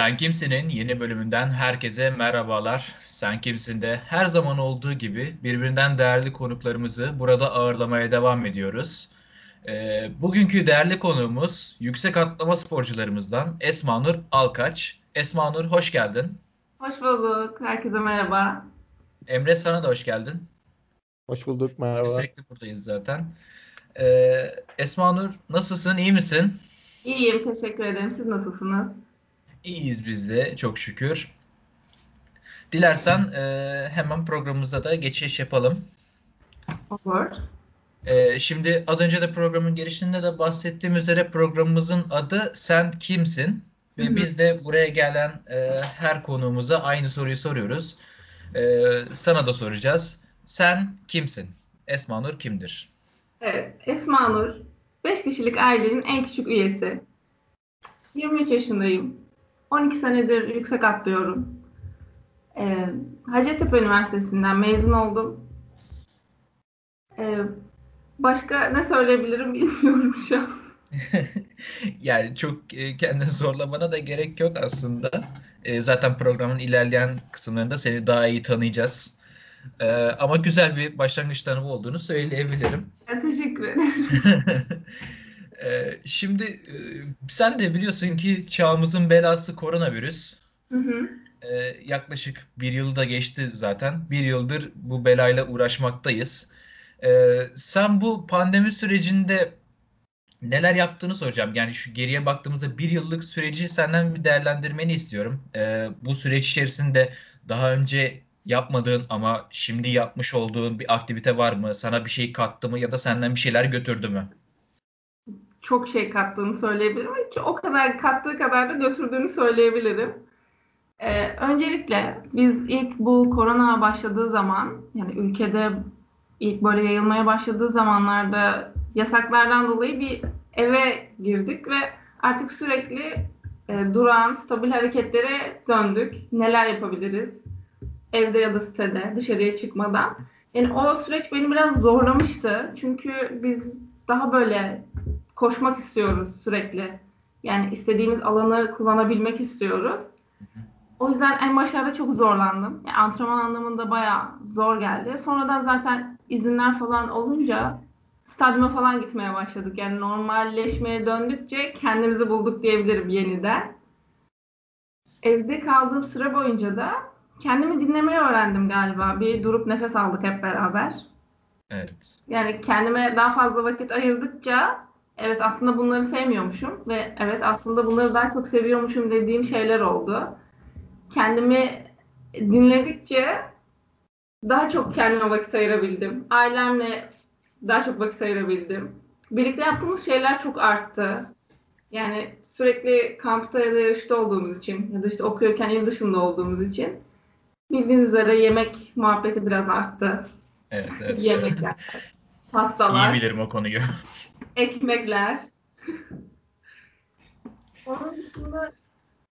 Sen Kimsin'in yeni bölümünden herkese merhabalar. Sen Kimsin de her zaman olduğu gibi birbirinden değerli konuklarımızı burada ağırlamaya devam ediyoruz. Ee, bugünkü değerli konuğumuz yüksek atlama sporcularımızdan Esma Nur Alkaç. Esma Nur hoş geldin. Hoş bulduk. Herkese merhaba. Emre sana da hoş geldin. Hoş bulduk, merhaba. Sürekli buradayız zaten. Ee, Esma Nur nasılsın, iyi misin? İyiyim, teşekkür ederim. Siz nasılsınız? İyiyiz biz de çok şükür. Dilersen e, hemen programımıza da geçiş yapalım. Olur. E, şimdi az önce de programın girişinde de bahsettiğim üzere programımızın adı Sen Kimsin? Ve Hı hı. biz de buraya gelen e, her konuğumuza aynı soruyu soruyoruz. E, sana da soracağız. Sen kimsin? Esma Nur kimdir? Evet, Esma Nur. 5 kişilik ailenin en küçük üyesi. 23 yaşındayım. 12 senedir yüksek atlıyorum. Ee, Hacettepe Üniversitesi'nden mezun oldum. Ee, başka ne söyleyebilirim bilmiyorum şu an. Yani çok e, kendini zorlamana da gerek yok aslında. E, zaten programın ilerleyen kısımlarında seni daha iyi tanıyacağız. E, ama güzel bir başlangıç tanımı olduğunu söyleyebilirim. Ya, teşekkür ederim. E, şimdi e, sen de biliyorsun ki çağımızın belası koronavirüs. Hı hı. E, yaklaşık bir yılı da geçti zaten. Bir yıldır bu belayla uğraşmaktayız. E, sen bu pandemi sürecinde neler yaptığını soracağım. Yani şu geriye baktığımızda bir yıllık süreci senden bir değerlendirmeni istiyorum. E, bu süreç içerisinde daha önce yapmadığın ama şimdi yapmış olduğun bir aktivite var mı? Sana bir şey kattı mı ya da senden bir şeyler götürdü mü? Çok şey kattığını söyleyebilirim. Hiç o kadar kattığı kadar da götürdüğünü söyleyebilirim. Ee, öncelikle biz ilk bu korona başladığı zaman yani ülkede ilk böyle yayılmaya başladığı zamanlarda yasaklardan dolayı bir eve girdik ve artık sürekli e, duran, stabil hareketlere döndük. Neler yapabiliriz? Evde ya da sitede, dışarıya çıkmadan. Yani o süreç beni biraz zorlamıştı. Çünkü biz daha böyle koşmak istiyoruz sürekli. Yani istediğimiz alanı kullanabilmek istiyoruz. O yüzden en başlarda çok zorlandım. Yani antrenman anlamında bayağı zor geldi. Sonradan zaten izinler falan olunca stadyuma falan gitmeye başladık. Yani normalleşmeye döndükçe kendimizi bulduk diyebilirim yeniden. Evde kaldığım süre boyunca da kendimi dinlemeyi öğrendim galiba. Bir durup nefes aldık hep beraber. Evet. Yani kendime daha fazla vakit ayırdıkça evet aslında bunları sevmiyormuşum ve evet aslında bunları daha çok seviyormuşum dediğim şeyler oldu. Kendimi dinledikçe daha çok kendime vakit ayırabildim. Ailemle daha çok vakit ayırabildim. Birlikte yaptığımız şeyler çok arttı. Yani sürekli kampta ya da yarışta olduğumuz için ya da işte okuyorken il dışında olduğumuz için bildiğiniz üzere yemek muhabbeti biraz arttı. Evet, evet. Yemekler, pastalar İyi bilirim o konuyu. Ekmekler. Onun dışında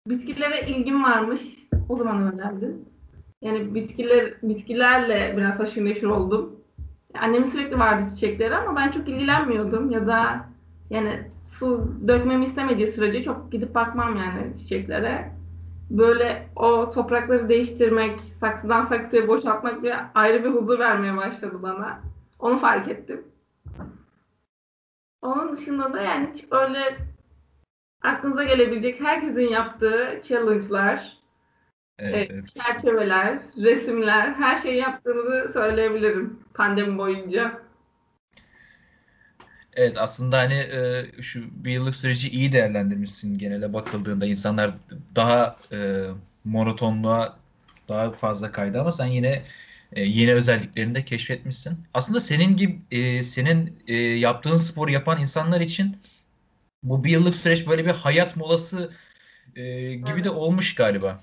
bitkilere ilgim varmış. O zaman öğrendim. Yani bitkiler bitkilerle biraz haşır neşir oldum. Annemin sürekli vardı çiçekleri ama ben çok ilgilenmiyordum ya da yani su dökmemi istemediği sürece çok gidip bakmam yani çiçeklere. Böyle o toprakları değiştirmek, saksıdan saksıya boşaltmak bir ayrı bir huzur vermeye başladı bana. Onu fark ettim. Onun dışında da yani hiç öyle aklınıza gelebilecek herkesin yaptığı challenge'lar, Evet, e, evet. çerçeveler, resimler, her şeyi yaptığımızı söyleyebilirim pandemi boyunca. Evet aslında hani e, şu bir yıllık süreci iyi değerlendirmişsin genele bakıldığında insanlar daha e, monotonluğa daha fazla kaydı ama sen yine e, yeni özelliklerini de keşfetmişsin. Aslında senin gibi e, senin e, yaptığın sporu yapan insanlar için bu bir yıllık süreç böyle bir hayat molası e, gibi de olmuş galiba.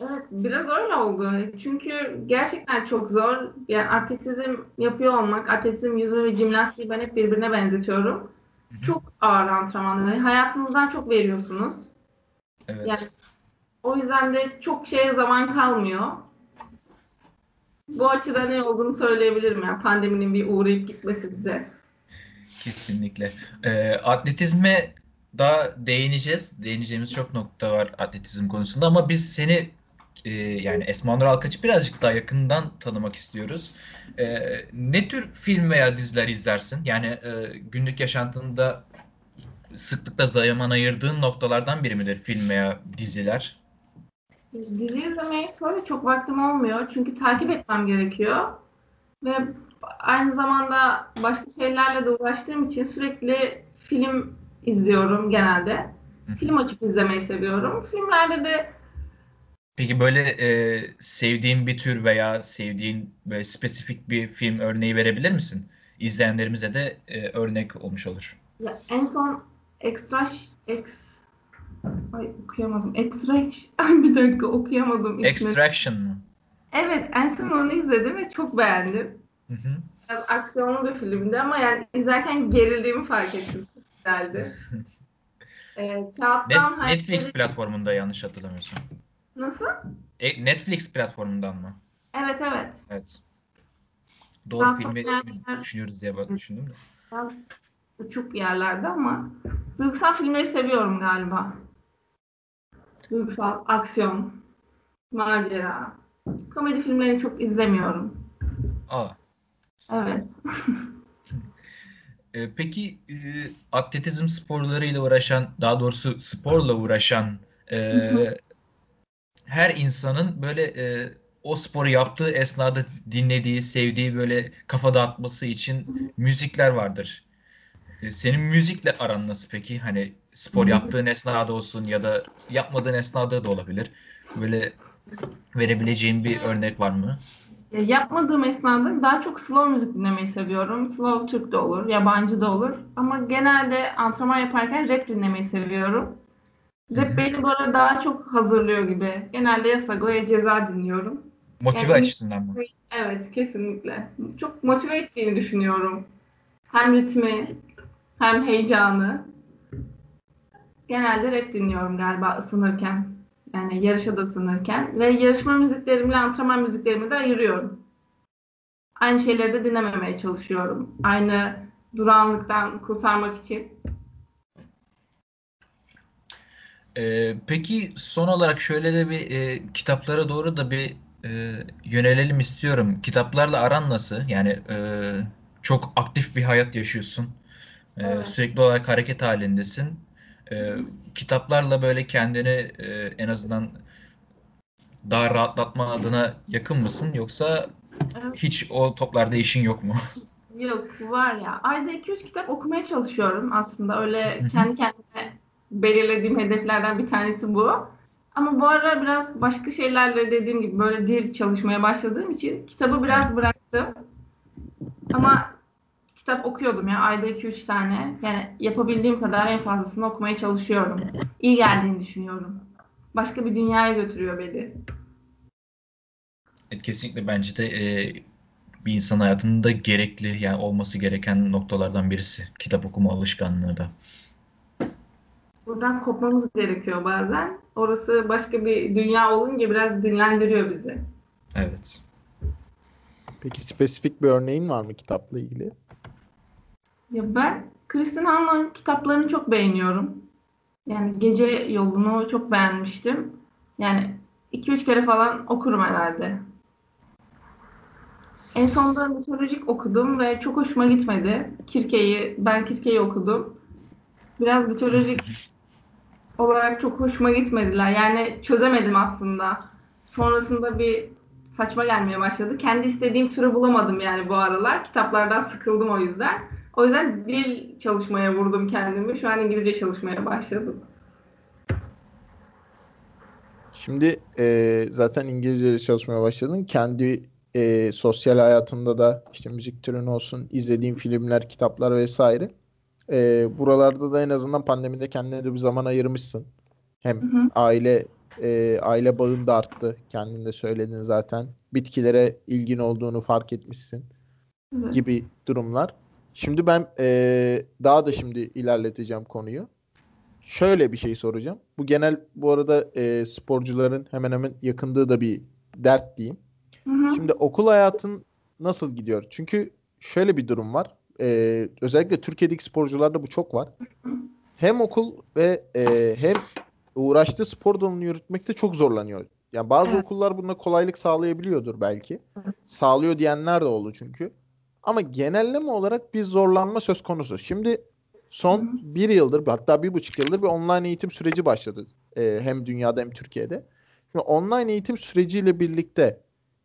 Evet, biraz öyle oldu. Çünkü gerçekten çok zor. Yani atletizm yapıyor olmak, atletizm, yüzme ve jimnastiği ben hep birbirine benzetiyorum. hı. Çok ağır antrenmanlar. Hayatınızdan çok veriyorsunuz. Evet. Yani o yüzden de çok şeye zaman kalmıyor. Bu açıdan ne olduğunu söyleyebilirim yani pandeminin bir uğrayıp gitmesi bize. Kesinlikle. Ee, atletizme daha değineceğiz. Değineceğimiz çok nokta var atletizm konusunda ama biz seni e, yani Esma Nur Alkaç'ı birazcık daha yakından tanımak istiyoruz. E, ne tür film veya diziler izlersin? Yani e, günlük yaşantında sıklıkla zaman ayırdığın noktalardan biri midir film veya diziler? Dizi izlemeye şöyle çok vaktim olmuyor. Çünkü takip etmem gerekiyor. Ve aynı zamanda başka şeylerle de uğraştığım için sürekli film izliyorum genelde. Film açıp izlemeyi seviyorum. Filmlerde de Peki böyle e, sevdiğin bir tür veya sevdiğin böyle spesifik bir film örneği verebilir misin? İzleyenlerimize de e, örnek olmuş olur. ya en son Extra Ex Ay okuyamadım. Extra bir dakika okuyamadım ismini. Extraction mı? Evet, en son onu izledim ve çok beğendim. Hı hı. Biraz aksiyonlu bir filmdi ama yani izlerken gerildiğimi fark ettim. Güzeldi. Ee, Net- kağıttan Netflix hayalleri- platformunda yanlış hatırlamıyorsam. Nasıl? E, Netflix platformundan mı? Evet evet. Evet. Doğru Ben filmi hayaller- düşünüyoruz diye bak düşündüm de. Biraz uçuk yerlerde ama duygusal filmleri seviyorum galiba. Duygusal, aksiyon, macera. Komedi filmlerini çok izlemiyorum. Aa. Evet. E, peki e, atletizm sporlarıyla uğraşan, daha doğrusu sporla uğraşan e, her insanın böyle e, o sporu yaptığı esnada dinlediği, sevdiği böyle kafa dağıtması için müzikler vardır. E, senin müzikle aran nasıl peki? Hani spor yaptığın esnada olsun ya da yapmadığın esnada da olabilir. Böyle verebileceğin bir örnek var mı? Ya Yapmadığım esnada daha çok slow müzik dinlemeyi seviyorum. Slow Türk de olur, yabancı da olur. Ama genelde antrenman yaparken rap dinlemeyi seviyorum. Rap beni böyle daha çok hazırlıyor gibi. Genelde ya Sago ya Ceza dinliyorum. Motive Yani- açısından mı? Evet, kesinlikle. Çok motive ettiğini düşünüyorum. Hem ritmi, hem heyecanı. Genelde rap dinliyorum galiba ısınırken. Yani yarışa da ısınırken. Ve yarışma müziklerimle antrenman müziklerimi de ayırıyorum. Aynı şeyleri de dinlememeye çalışıyorum. Aynı durağanlıktan kurtarmak için. Ee, peki son olarak şöyle de bir e, kitaplara doğru da bir e, yönelelim istiyorum. Kitaplarla aran nasıl? Yani e, çok aktif bir hayat yaşıyorsun. E, Evet. sürekli olarak hareket halindesin. E, kitaplarla böyle kendini e, en azından daha rahatlatma adına yakın mısın? Yoksa Evet. hiç o toplarda işin yok mu? Yok var ya. Ayda 2-3 kitap okumaya çalışıyorum aslında. Öyle kendi kendime belirlediğim hedeflerden bir tanesi bu. Ama bu ara biraz başka şeylerle dediğim gibi böyle dil çalışmaya başladığım için kitabı biraz bıraktım. Ama kitap okuyordum ya ayda 2-3 tane. Yani yapabildiğim kadar en fazlasını okumaya çalışıyorum. İyi geldiğini düşünüyorum. Başka bir dünyaya götürüyor beni. Evet, kesinlikle bence de e, bir insan hayatında gerekli yani olması gereken noktalardan birisi kitap okuma alışkanlığı da. Buradan kopmamız gerekiyor bazen. Orası başka bir dünya olunca biraz dinlendiriyor bizi. Evet. Peki spesifik bir örneğin var mı kitapla ilgili? Ya ben Kristin Han'ın kitaplarını çok beğeniyorum. Yani Gece Yolu'nu çok beğenmiştim. Yani 2-3 kere falan okurum herhalde. En sonunda mitolojik okudum ve çok hoşuma gitmedi. Kirke'yi, ben Kirke'yi okudum. Biraz mitolojik olarak çok hoşuma gitmediler. Yani çözemedim aslında. Sonrasında bir saçma gelmeye başladı. Kendi istediğim türü bulamadım yani bu aralar. Kitaplardan sıkıldım o yüzden. O yüzden dil çalışmaya vurdum kendimi. Şu an İngilizce çalışmaya başladım. Şimdi e, zaten İngilizce çalışmaya başladın. Kendi e, sosyal hayatında da işte müzik türün olsun, izlediğin filmler, kitaplar vesaire. E, buralarda da en azından pandemide kendine de bir zaman ayırmışsın. Hem Hı hı. aile e, aile bağın da arttı. Kendin de söyledin zaten. Bitkilere ilgin olduğunu fark etmişsin Evet. gibi durumlar. Şimdi ben e, daha da şimdi ilerleteceğim konuyu. Şöyle bir şey soracağım. Bu genel bu arada e, sporcuların hemen hemen yakındığı da bir dert diyeyim. Hı hı. Şimdi okul hayatın nasıl gidiyor? Çünkü şöyle bir durum var. E, özellikle Türkiye'deki sporcularda bu çok var. hem okul ve e, hem uğraştığı spor dalını yürütmekte çok zorlanıyor. Yani bazı Evet. okullar buna kolaylık sağlayabiliyordur belki. Sağlıyor diyenler de oldu çünkü. Ama genelleme olarak bir zorlanma söz konusu. Şimdi son bir yıldır hatta bir buçuk yıldır bir online eğitim süreci başladı. Ee, hem dünyada hem Türkiye'de. Şimdi online eğitim süreciyle birlikte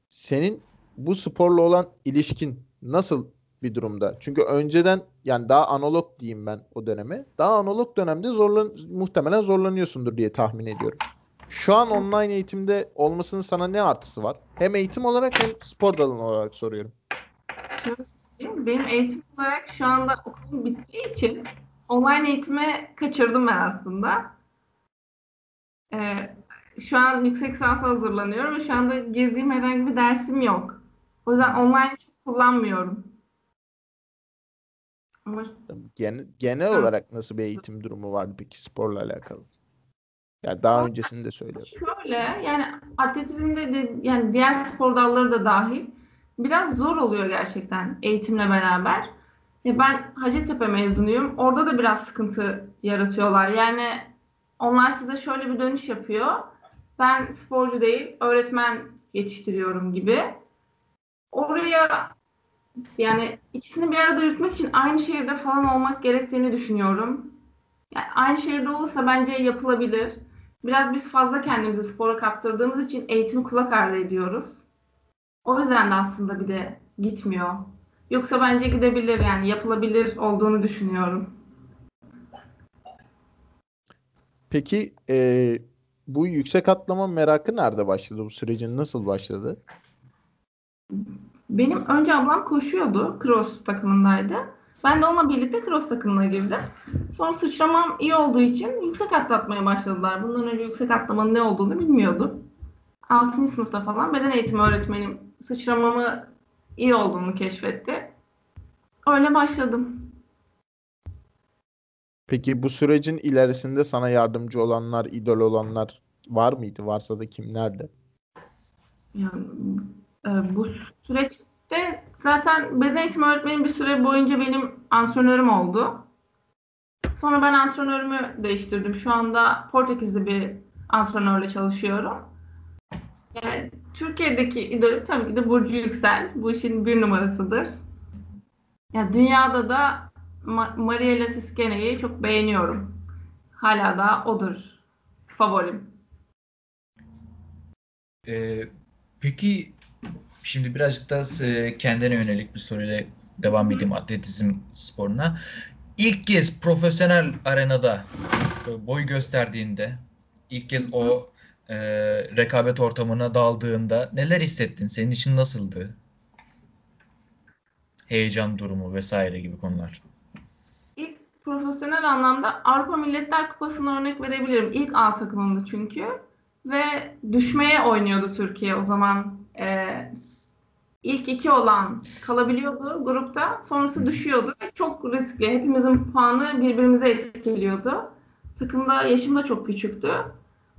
senin bu sporla olan ilişkin nasıl bir durumda? Çünkü önceden yani daha analog diyeyim ben o döneme. Daha analog dönemde zorlan muhtemelen zorlanıyorsundur diye tahmin ediyorum. Şu an online eğitimde olmasının sana ne artısı var? Hem eğitim olarak hem spor dalını olarak soruyorum. Şöyle söyleyeyim, benim eğitim olarak şu anda okulum bittiği için online eğitime kaçırdım ben aslında. Ee, şu an yüksek lisansa hazırlanıyorum ve şu anda girdiğim herhangi bir dersim yok. O yüzden online çok kullanmıyorum. Ama Genel, genel olarak nasıl bir eğitim durumu vardı peki sporla alakalı? Ya daha öncesini de söylüyorum. Şöyle yani atletizmde de yani diğer spor dalları da dahil biraz zor oluyor gerçekten eğitimle beraber. Ya ben Hacettepe mezunuyum. Orada da biraz sıkıntı yaratıyorlar. Yani onlar size şöyle bir dönüş yapıyor. Ben sporcu değil, öğretmen yetiştiriyorum gibi. Oraya yani ikisini bir arada yürütmek için aynı şehirde falan olmak gerektiğini düşünüyorum. Yani aynı şehirde olursa bence yapılabilir. Biraz biz fazla kendimizi spora kaptırdığımız için eğitimi kulak ardı ediyoruz. O yüzden de aslında bir de gitmiyor. Yoksa bence gidebilir yani yapılabilir olduğunu düşünüyorum. Peki e, bu yüksek atlama merakı nerede başladı? Bu sürecin nasıl başladı? Benim önce ablam koşuyordu. Cross takımındaydı. Ben de onunla birlikte cross takımına girdim. Sonra sıçramam iyi olduğu için yüksek atlatmaya başladılar. Bundan önce yüksek atlamanın ne olduğunu bilmiyordum. 6. sınıfta falan beden eğitimi öğretmenim sıçramamı iyi olduğunu keşfetti. Öyle başladım. Peki bu sürecin ilerisinde sana yardımcı olanlar, idol olanlar var mıydı? Varsa da kimlerdi? Yani e, bu süreçte zaten beden eğitimi öğretmenim bir süre boyunca benim antrenörüm oldu. Sonra ben antrenörümü değiştirdim. Şu anda Portekizli bir antrenörle çalışıyorum. Yani Türkiye'deki idolüm tabii ki de Burcu Yüksel. Bu işin bir numarasıdır. Ya dünyada da Ma- Mariela Siskene'yi çok beğeniyorum. Hala da odur favorim. Ee, peki şimdi birazcık da e, kendine yönelik bir soruyla devam edeyim atletizm sporuna. İlk kez profesyonel arenada e, boy gösterdiğinde, ilk kez o e, rekabet ortamına daldığında neler hissettin? Senin için nasıldı? Heyecan durumu vesaire gibi konular. İlk profesyonel anlamda Avrupa Milletler Kupası'na örnek verebilirim. İlk A takımımdı çünkü. Ve düşmeye oynuyordu Türkiye o zaman. Ee, ilk iki olan kalabiliyordu grupta. Sonrası düşüyordu. Ve Çok riskli. Hepimizin puanı birbirimize etkiliyordu. Takımda yaşım da çok küçüktü.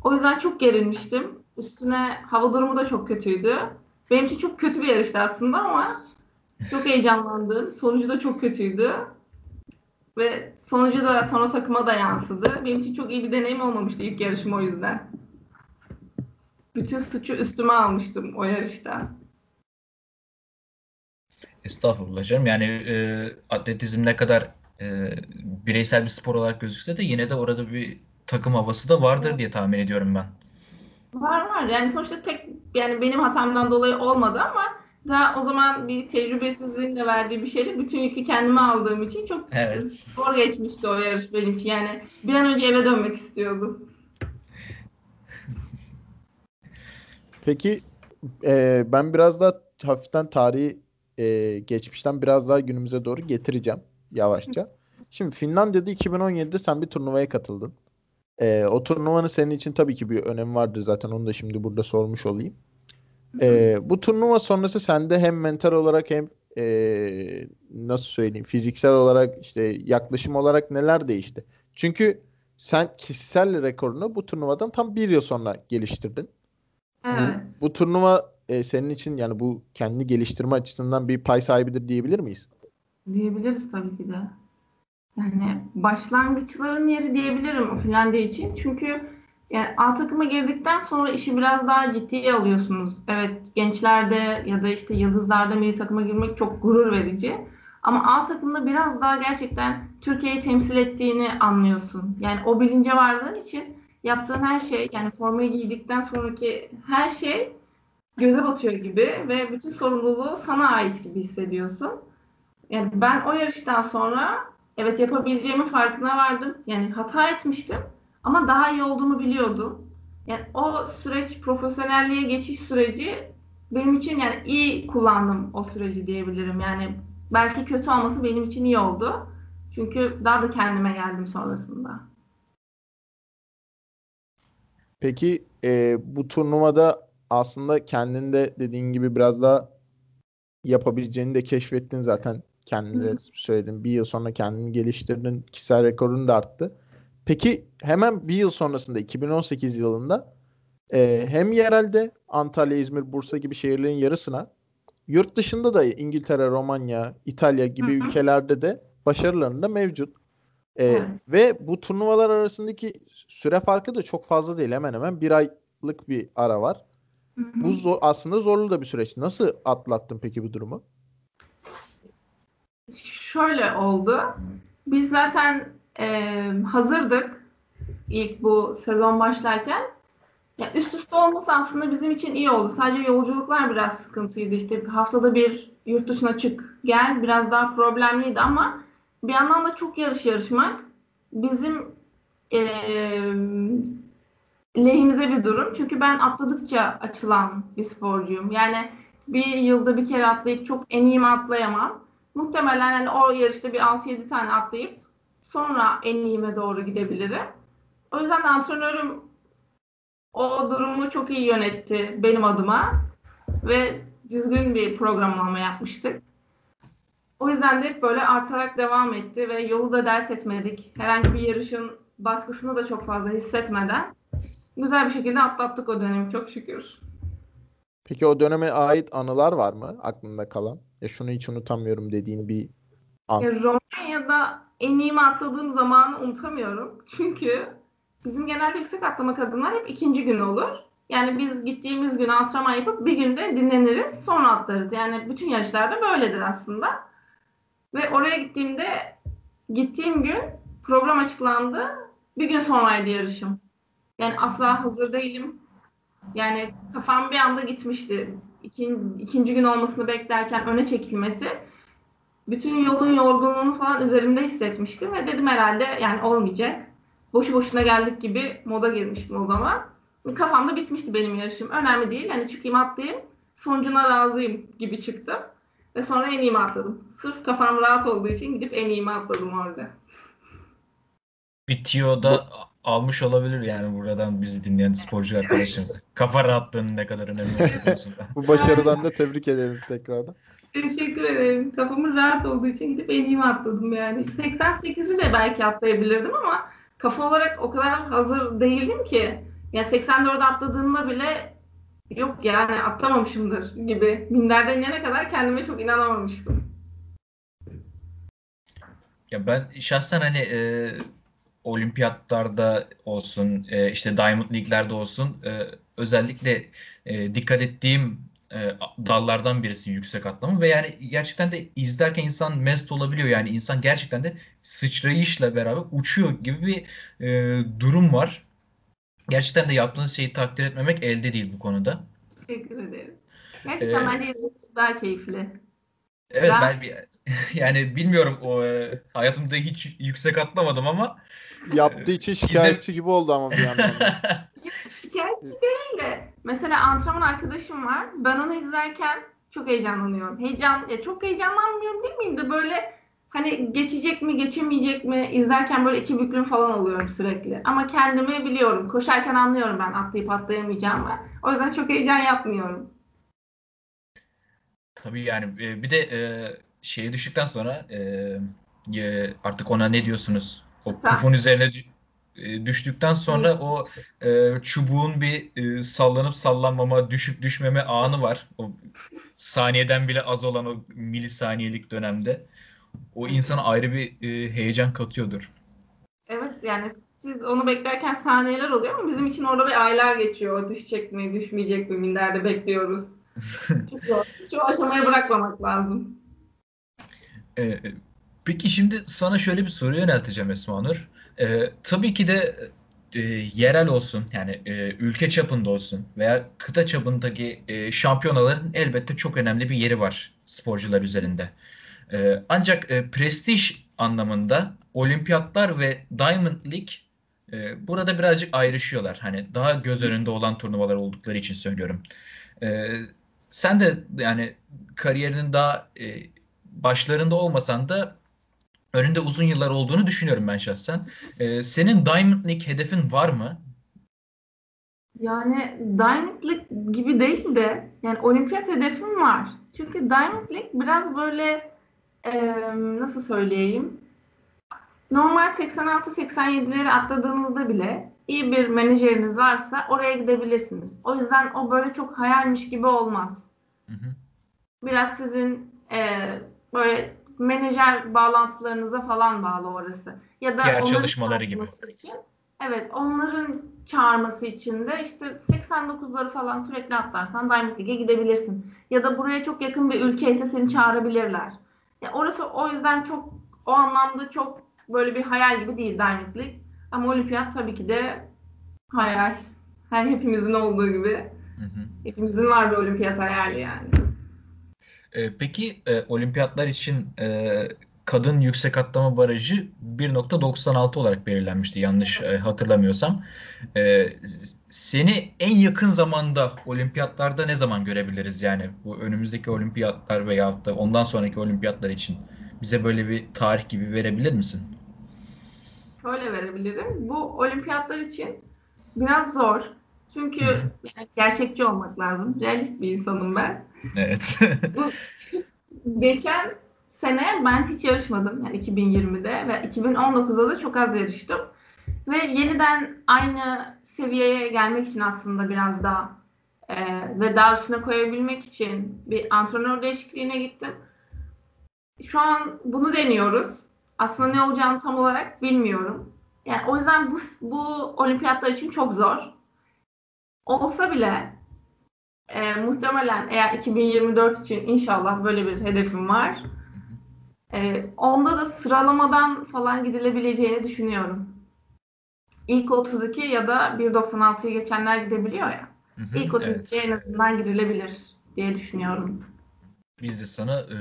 O yüzden çok gerilmiştim. Üstüne hava durumu da çok kötüydü. Benim için çok kötü bir yarıştı aslında ama çok heyecanlandım. Sonucu da çok kötüydü. Ve sonucu da sonra takıma da yansıdı. Benim için çok iyi bir deneyim olmamıştı ilk yarışım o yüzden. Bütün suçu üstüme almıştım o yarışta. Estağfurullah canım. Yani e, atletizm ne kadar e, bireysel bir spor olarak gözükse de yine de orada bir takım havası da vardır diye tahmin ediyorum ben. Var var. Yani sonuçta tek yani benim hatamdan dolayı olmadı ama daha o zaman bir tecrübesizliğin de verdiği bir şeyle bütün yükü kendime aldığım için çok Evet. zor geçmişti o yarış benim için. Yani bir an önce eve dönmek istiyordum. Peki e, ben biraz daha hafiften tarihi e, geçmişten biraz daha günümüze doğru getireceğim yavaşça. Şimdi Finlandiya'da 2017'de sen bir turnuvaya katıldın. E, o turnuvanın senin için tabii ki bir önemi vardır zaten onu da şimdi burada sormuş olayım. E, bu turnuva sonrası sende hem mental olarak hem e, nasıl söyleyeyim fiziksel olarak işte yaklaşım olarak neler değişti? Çünkü sen kişisel rekorunu bu turnuvadan tam bir yıl sonra geliştirdin. Evet. Bu turnuva e, senin için yani bu kendi geliştirme açısından bir pay sahibidir diyebilir miyiz? Diyebiliriz tabii ki de. Yani başlangıçların yeri diyebilirim Finlandiya için. Çünkü yani A takıma girdikten sonra işi biraz daha ciddiye alıyorsunuz. Evet gençlerde ya da işte yıldızlarda milli takıma girmek çok gurur verici. Ama A takımda biraz daha gerçekten Türkiye'yi temsil ettiğini anlıyorsun. Yani o bilince vardığın için yaptığın her şey yani formayı giydikten sonraki her şey göze batıyor gibi ve bütün sorumluluğu sana ait gibi hissediyorsun. Yani ben o yarıştan sonra evet yapabileceğimin farkına vardım. Yani hata etmiştim ama daha iyi olduğumu biliyordum. Yani o süreç profesyonelliğe geçiş süreci benim için yani iyi kullandım o süreci diyebilirim. Yani belki kötü olması benim için iyi oldu. Çünkü daha da kendime geldim sonrasında. Peki e, bu turnuvada aslında kendinde dediğin gibi biraz daha yapabileceğini de keşfettin zaten. Kendinde söyledin. Bir yıl sonra kendini geliştirdin. Kişisel rekorun da arttı. Peki hemen bir yıl sonrasında 2018 yılında e, hem yerelde Antalya, İzmir, Bursa gibi şehirlerin yarısına yurt dışında da İngiltere, Romanya, İtalya gibi hı hı. ülkelerde de başarıların da mevcut. Ee, evet. Ve bu turnuvalar arasındaki süre farkı da çok fazla değil. Hemen hemen bir aylık bir ara var. Hı hı. Bu zor, aslında zorlu da bir süreç. Nasıl atlattın peki bu durumu? Şöyle oldu. Biz zaten e, hazırdık ilk bu sezon başlarken. Ya üst üste olması aslında bizim için iyi oldu. Sadece yolculuklar biraz sıkıntıydı. İşte haftada bir yurt dışına çık, gel biraz daha problemliydi ama bir yandan da çok yarış yarışmak bizim e, lehimize bir durum. Çünkü ben atladıkça açılan bir sporcuyum. Yani bir yılda bir kere atlayıp çok en iyimi atlayamam. Muhtemelen yani o yarışta bir 6-7 tane atlayıp sonra en iyime doğru gidebilirim. O yüzden antrenörüm o durumu çok iyi yönetti benim adıma ve düzgün bir programlama yapmıştık. O yüzden de hep böyle artarak devam etti ve yolu da dert etmedik. Herhangi bir yarışın baskısını da çok fazla hissetmeden güzel bir şekilde atlattık o dönemi çok şükür. Peki o döneme ait anılar var mı aklında kalan? Ya şunu hiç unutamıyorum dediğin bir an. Ya Romanya'da en iyimi atladığım zamanı unutamıyorum. Çünkü bizim genelde yüksek atlama kadınlar hep ikinci gün olur. Yani biz gittiğimiz gün antrenman yapıp bir günde dinleniriz sonra atlarız. Yani bütün yarışlarda böyledir aslında. Ve oraya gittiğimde gittiğim gün program açıklandı. Bir gün sonraydı yarışım. Yani asla hazır değilim. Yani kafam bir anda gitmişti. İkin, ikinci gün olmasını beklerken öne çekilmesi. Bütün yolun yorgunluğunu falan üzerimde hissetmiştim ve dedim herhalde yani olmayacak. Boşu boşuna geldik gibi moda girmiştim o zaman. Kafamda bitmişti benim yarışım. Önemli değil. Hani çıkayım atlayayım. Sonucuna razıyım gibi çıktım. Ve sonra en iyimi atladım. Sırf kafam rahat olduğu için gidip en iyimi atladım orada. Bitiyor da almış olabilir yani buradan bizi dinleyen sporcu arkadaşımız. Kafa rahatlığının ne kadar önemli olduğunu. Bu başarıdan da tebrik edelim tekrardan. Teşekkür ederim. Kafamın rahat olduğu için gidip en iyimi atladım yani. 88'i de belki atlayabilirdim ama kafa olarak o kadar hazır değildim ki. Yani 84'e atladığımda bile yok yani atlamamışımdır gibi. Minderden inene kadar kendime çok inanamamıştım. Ya ben şahsen hani e, olimpiyatlarda olsun, e, işte Diamond League'lerde olsun e, özellikle e, dikkat ettiğim e, dallardan birisi yüksek atlama ve yani gerçekten de izlerken insan mest olabiliyor. Yani insan gerçekten de sıçrayışla beraber uçuyor gibi bir e, durum var. Gerçekten de yaptığınız şeyi takdir etmemek elde değil bu konuda. Teşekkür ederim. Gerçekten ee, bence izlemesi daha keyifli. Evet ben, ben yani bilmiyorum o e, hayatımda hiç yüksek atlamadım ama yaptığı için şikayetçi gibi oldu ama bir yandan. şikayetçi değil de mesela antrenman arkadaşım var. Ben onu izlerken çok heyecanlanıyorum. Heyecan ya çok heyecanlanmıyorum değil miyim de böyle hani geçecek mi geçemeyecek mi izlerken böyle iki büklüm falan oluyorum sürekli. Ama kendimi biliyorum. Koşarken anlıyorum ben atlayıp atlayamayacağımı. O yüzden çok heyecan yapmıyorum. Tabii yani e, bir de e, şeye düştükten sonra e, artık ona ne diyorsunuz? O pufun üzerine düştükten sonra o çubuğun bir sallanıp sallanmama, düşüp düşmeme anı var. O saniyeden bile az olan o milisaniyelik dönemde. o insana ayrı bir e, heyecan katıyordur. Evet yani siz onu beklerken saniyeler oluyor ama bizim için orada bir aylar geçiyor. Düşecek mi, düşmeyecek mi minderde bekliyoruz. Hiç o aşamaya bırakmamak lazım. Ee, peki şimdi sana şöyle bir soru yönelteceğim Esma Nur. Ee, tabii ki de e, yerel olsun yani e, ülke çapında olsun veya kıta çapındaki e, şampiyonaların elbette çok önemli bir yeri var sporcular üzerinde. E, ancak e, prestij anlamında olimpiyatlar ve Diamond League e, burada birazcık ayrışıyorlar. Hani daha göz önünde olan turnuvalar oldukları için söylüyorum. E, sen de yani kariyerinin daha e, başlarında olmasan da önünde uzun yıllar olduğunu düşünüyorum ben şahsen. E, senin Diamond League hedefin var mı? Yani Diamond League gibi değil de yani olimpiyat hedefim var. Çünkü Diamond League biraz böyle e, nasıl söyleyeyim normal 86-87'leri atladığınızda bile iyi bir menajeriniz varsa oraya gidebilirsiniz. O yüzden o böyle çok hayalmiş gibi olmaz. Hı hı. Biraz sizin e, böyle menajer bağlantılarınıza falan bağlı orası. Ya da Diğer çalışmaları gibi. Için, evet onların çağırması için de işte 89'ları falan sürekli atlarsan Diamond League'e gidebilirsin. Ya da buraya çok yakın bir ülke ise seni çağırabilirler. Ya orası o yüzden çok o anlamda çok böyle bir hayal gibi değil Diamond League. Ama olimpiyat tabii ki de hayal. Her hepimizin olduğu gibi. Hı hı. Hepimizin var bir olimpiyat hayali yani. Ee, peki e, olimpiyatlar için e, kadın yüksek atlama barajı 1.96 olarak belirlenmişti yanlış e, hatırlamıyorsam. E, seni en yakın zamanda olimpiyatlarda ne zaman görebiliriz yani bu önümüzdeki olimpiyatlar veya da ondan sonraki olimpiyatlar için bize böyle bir tarih gibi verebilir misin? Şöyle verebilirim. Bu olimpiyatlar için biraz zor. Çünkü yani gerçekçi olmak lazım. Realist bir insanım ben. Evet. Bu geçen sene ben hiç yarışmadım. Yani 2020'de ve 2019'da da çok az yarıştım. Ve yeniden aynı seviyeye gelmek için aslında biraz daha e, ve daha üstüne koyabilmek için bir antrenör değişikliğine gittim. Şu an bunu deniyoruz. Aslında ne olacağını tam olarak bilmiyorum. Yani o yüzden bu, bu olimpiyatlar için çok zor. Olsa bile e, muhtemelen eğer 2024 için inşallah böyle bir hedefim var. E, onda da sıralamadan falan gidilebileceğini düşünüyorum. İlk 32 ya da 1.96'yı geçenler gidebiliyor ya. Hı hı, İlk 32'ye evet. en azından girilebilir diye düşünüyorum. Biz de sana e,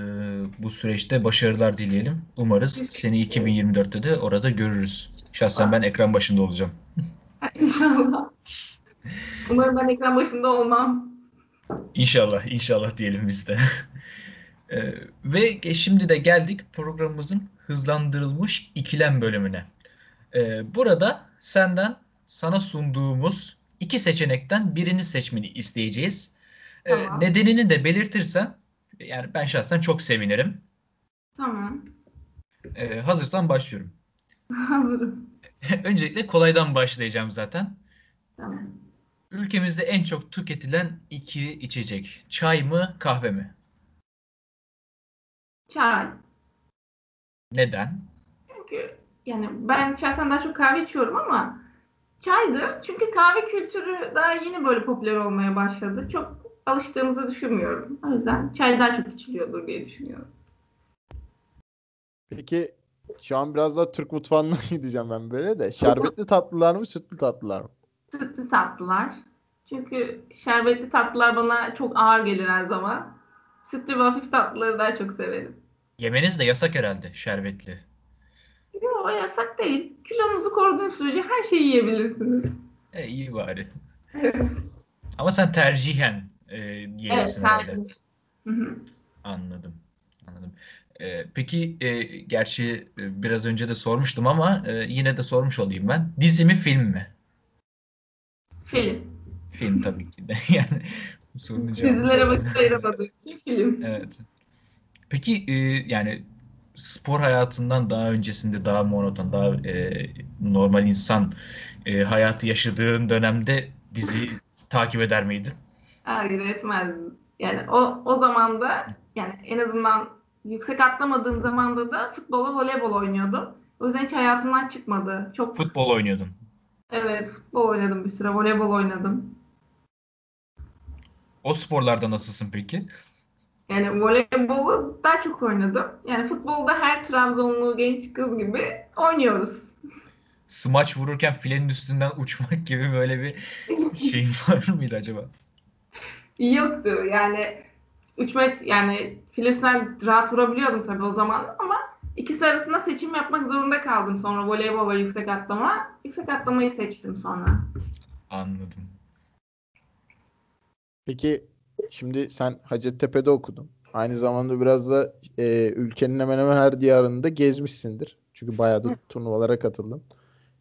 bu süreçte başarılar dileyelim. Umarız seni 2024'te de orada görürüz. Şahsen ben ekran başında olacağım. İnşallah. Umarım ben ekran başında olmam. İnşallah, inşallah diyelim biz de. e, ve şimdi de geldik programımızın hızlandırılmış ikilem bölümüne. E, burada senden sana sunduğumuz iki seçenekten birini seçmeni isteyeceğiz. E, tamam. Nedenini de belirtirsen yani ben şahsen çok sevinirim. Tamam. Ee, hazırsan başlıyorum. Hazırım. Öncelikle kolaydan başlayacağım zaten. Tamam. Ülkemizde en çok tüketilen iki içecek. Çay mı, kahve mi? Çay. Neden? Çünkü yani ben şahsen daha çok kahve içiyorum ama çaydı. Çünkü kahve kültürü daha yeni böyle popüler olmaya başladı. Çok alıştığımızı düşünmüyorum. O yüzden çay daha çok içiliyordur diye düşünüyorum. Peki şu an biraz daha Türk mutfağına gideceğim ben böyle de. Şerbetli tatlılar mı, sütlü tatlılar mı? Sütlü tatlılar. Çünkü şerbetli tatlılar bana çok ağır gelir her zaman. Sütlü ve hafif tatlıları daha çok severim. Yemeniz de yasak herhalde şerbetli. Yok yasak değil. Kilonuzu koruduğun sürece her şeyi yiyebilirsiniz. E, iyi bari. Ama sen tercihen e, evet, herhalde. Hı hı. Anladım. Anladım. E, peki e, gerçi e, biraz önce de sormuştum ama e, yine de sormuş olayım ben. Dizi mi film mi? Film. Film tabii ki de. yani bu sorunun cevabı. Dizilere vakit ayıramadığım için film. Evet. Peki e, yani spor hayatından daha öncesinde daha monoton, daha e, normal insan e, hayatı yaşadığın dönemde dizi takip eder miydin? Hayır etmezdim. Yani o, o zaman da yani en azından yüksek atlamadığım zamanda da futbola voleybol oynuyordum. O yüzden hiç hayatımdan çıkmadı. Çok Futbol oynuyordun. Evet futbol oynadım bir süre, voleybol oynadım. O sporlarda nasılsın peki? Yani voleybolu daha çok oynadım. Yani futbolda her Trabzonlu genç kız gibi oynuyoruz. Smaç vururken filenin üstünden uçmak gibi böyle bir şey var mıydı acaba? Yoktu yani 3 metre yani filesinden rahat vurabiliyordum tabii o zaman ama ikisi arasında seçim yapmak zorunda kaldım sonra voleybol ve yüksek atlama. Yüksek atlamayı seçtim sonra. Anladım. Peki şimdi sen Hacettepe'de okudun. Aynı zamanda biraz da e, ülkenin hemen hemen her diyarında gezmişsindir. Çünkü bayağı da turnuvalara katıldın.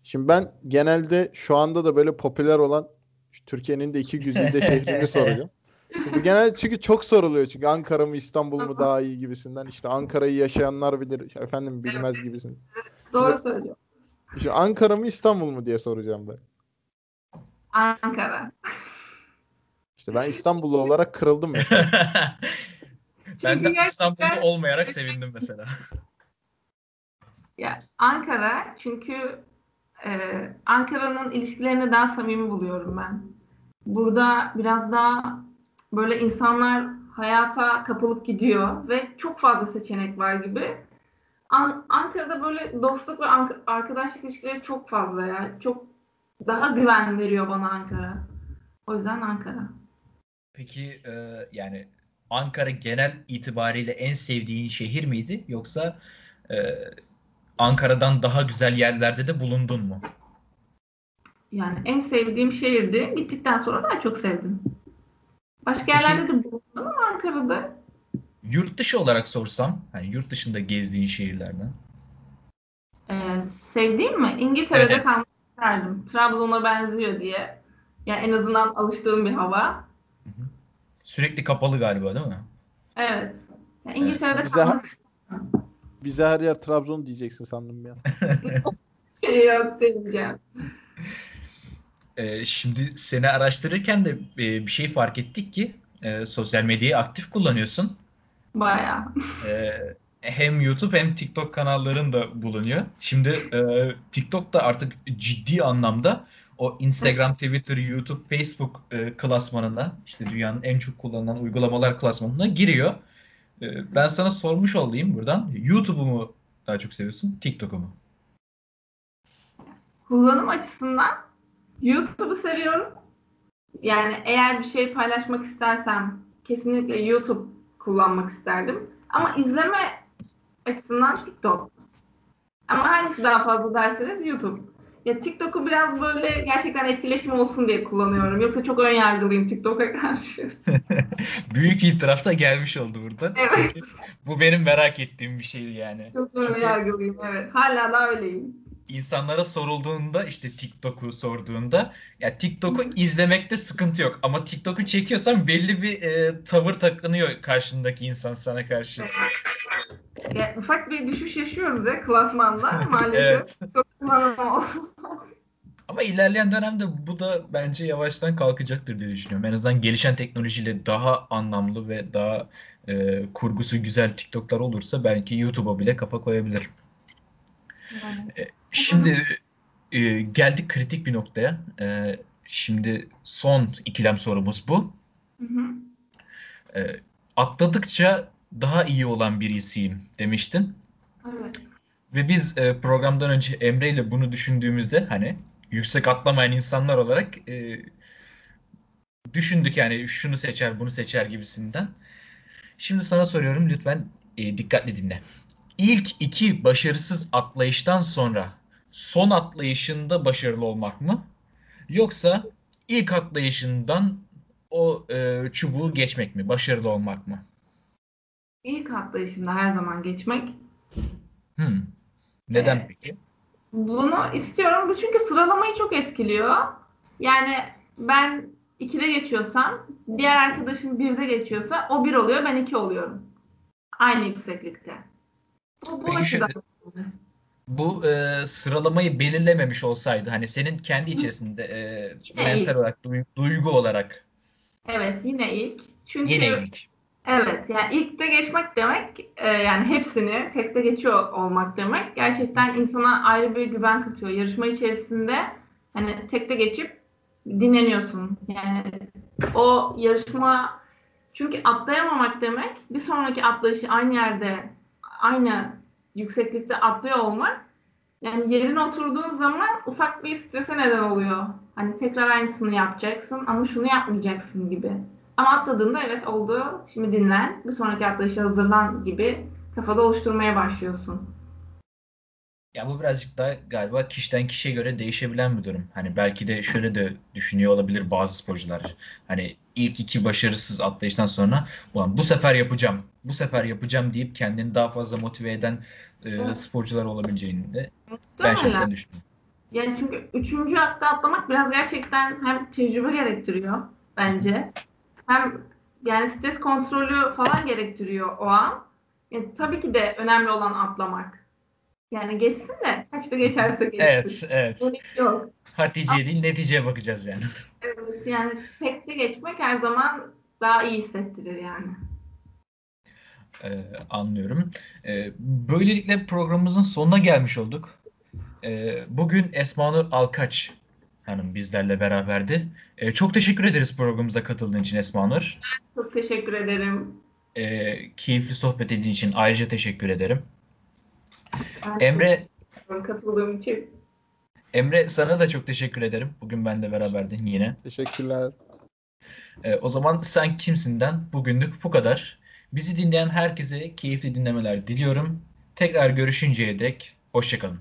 Şimdi ben genelde şu anda da böyle popüler olan şu Türkiye'nin de iki güzide şehrini soracağım. Bu genelde çünkü çok soruluyor çünkü Ankara mı İstanbul mu daha iyi gibisinden. İşte Ankara'yı yaşayanlar bilir, efendim bilmez gibisinden. Doğru söylüyorum. İşte Ankara mı İstanbul mu diye soracağım ben. Ankara. İşte ben İstanbullu olarak kırıldım mesela. ben de İstanbul'da olmayarak sevindim mesela. Ya Ankara çünkü e, Ankara'nın ilişkilerini daha samimi buluyorum ben. Burada biraz daha böyle insanlar hayata kapılıp gidiyor ve çok fazla seçenek var gibi. An- Ankara'da böyle dostluk ve ank- arkadaşlık ilişkileri çok fazla ya. Çok daha güven veriyor bana Ankara. O yüzden Ankara. Peki e, yani Ankara genel itibariyle en sevdiğin şehir miydi yoksa e, Ankara'dan daha güzel yerlerde de bulundun mu? Yani en sevdiğim şehirdi. Gittikten sonra daha çok sevdim. Başka Peki- yerlerde de bulundum ama Ankara'da Yurt dışı olarak sorsam, hani yurt dışında gezdiğin şehirlerden. Ee, sevdiğim mi? İngiltere'de Evet. kalmak isterdim. Trabzon'a benziyor diye. Yani en azından alıştığım bir hava. Sürekli kapalı galiba değil mi? Evet. Yani İngiltere'de Bize- kalmak Bize her yer Trabzon diyeceksin sandım ya. Yok demeyeceğim. E, şimdi seni araştırırken de e, bir şey fark ettik ki e, sosyal medyayı aktif kullanıyorsun. Bayağı. Ee, hem YouTube hem TikTok kanalların da bulunuyor. Şimdi e, TikTok da artık ciddi anlamda o Instagram, Twitter, YouTube, Facebook e, klasmanına işte dünyanın en çok kullanılan uygulamalar klasmanına giriyor. E, ben sana sormuş olayım buradan. YouTube'u mu daha çok seviyorsun, TikTok'u mu? Kullanım açısından YouTube'u seviyorum. Yani eğer bir şey paylaşmak istersem kesinlikle YouTube kullanmak isterdim. Ama izleme açısından TikTok. Ama hangisi daha fazla derseniz YouTube. Ya TikTok'u biraz böyle gerçekten etkileşim olsun diye kullanıyorum. Yoksa çok ön yargılıyım TikTok'a karşı. Büyük itiraf da gelmiş oldu burada. Evet. Bu benim merak ettiğim bir şeydi yani. Çok ön yargılıyım evet. Hala da öyleyim. İnsanlara sorulduğunda işte TikTok'u sorduğunda ya TikTok'u izlemekte sıkıntı yok ama TikTok'u çekiyorsan belli bir e, tavır takınıyor karşındaki insan sana karşı. Ya, ufak bir düşüş yaşıyoruz ya klasmanda maalesef. Evet. Ama ilerleyen dönemde bu da bence yavaştan kalkacaktır diye düşünüyorum. En azından gelişen teknolojiyle daha anlamlı ve daha e, kurgusu güzel TikTok'lar olursa belki YouTube'a bile kafa koyabilir. Şimdi e, geldik kritik bir noktaya. E, şimdi son ikilem sorumuz bu. Hı hı. E, atladıkça daha iyi olan birisiyim demiştin. Evet. Ve biz e, programdan önce Emre ile bunu düşündüğümüzde hani yüksek atlamayan insanlar olarak e, düşündük yani şunu seçer bunu seçer gibisinden. Şimdi sana soruyorum lütfen e, dikkatli dinle. İlk iki başarısız atlayıştan sonra son atlayışında başarılı olmak mı? Yoksa ilk atlayışından o e, çubuğu geçmek mi? Başarılı olmak mı? İlk atlayışımda her zaman geçmek. Hmm. Neden Evet. peki? Bunu istiyorum. Bu çünkü sıralamayı çok etkiliyor. Yani ben 2'de geçiyorsam diğer arkadaşım 1'de geçiyorsa o 1 oluyor ben 2 oluyorum. Aynı yükseklikte. Bu, bu Peki açıdan. Bu e, sıralamayı belirlememiş olsaydı hani senin kendi içerisinde e, Yine mental ilk. olarak, duy- duygu olarak Evet yine ilk. Çünkü yine ilk. Evet yani ilk de geçmek demek e, yani hepsini tekte geçiyor olmak demek gerçekten insana ayrı bir güven katıyor. Yarışma içerisinde hani tekte geçip dinleniyorsun. Yani o yarışma çünkü atlayamamak demek bir sonraki atlayışı aynı yerde aynı yükseklikte atlıyor olmak yani yerine oturduğun zaman ufak bir strese neden oluyor. Hani tekrar aynısını yapacaksın ama şunu yapmayacaksın gibi. Ama atladığında evet oldu. Şimdi dinlen. Bir sonraki atlayışa hazırlan gibi kafada oluşturmaya başlıyorsun. Ya bu birazcık daha galiba kişiden kişiye göre değişebilen bir durum. Hani belki de şöyle de düşünüyor olabilir bazı sporcular. Hani ilk iki başarısız atlayıştan sonra ulan bu sefer yapacağım, bu sefer yapacağım deyip kendini daha fazla motive eden e, sporcular olabileceğini de ben şahsen düşünüyorum. Yani çünkü üçüncü akta atlamak biraz gerçekten hem tecrübe gerektiriyor bence. Hem yani stres kontrolü falan gerektiriyor o an. Yani tabii ki de önemli olan atlamak. Yani geçsin de kaçta geçerse geçsin. Evet, evet. Yok. Hatice'ye değil neticeye bakacağız yani. Evet, yani tekte geçmek her zaman daha iyi hissettirir yani. Ee, anlıyorum. Ee, böylelikle programımızın sonuna gelmiş olduk. Ee, bugün Esmanur Alkaç Hanım bizlerle beraberdi. Ee, çok teşekkür ederiz programımıza katıldığın için Esmanur. Çok teşekkür ederim. Ee, keyifli sohbet ettiğin için ayrıca teşekkür ederim. Emre katıldığım için. Emre sana da çok teşekkür ederim. Bugün benle beraberdin yine. Teşekkürler. Ee, o zaman sen kimsinden bugünlük bu kadar. Bizi dinleyen herkese keyifli dinlemeler diliyorum. Tekrar görüşünceye dek hoşçakalın.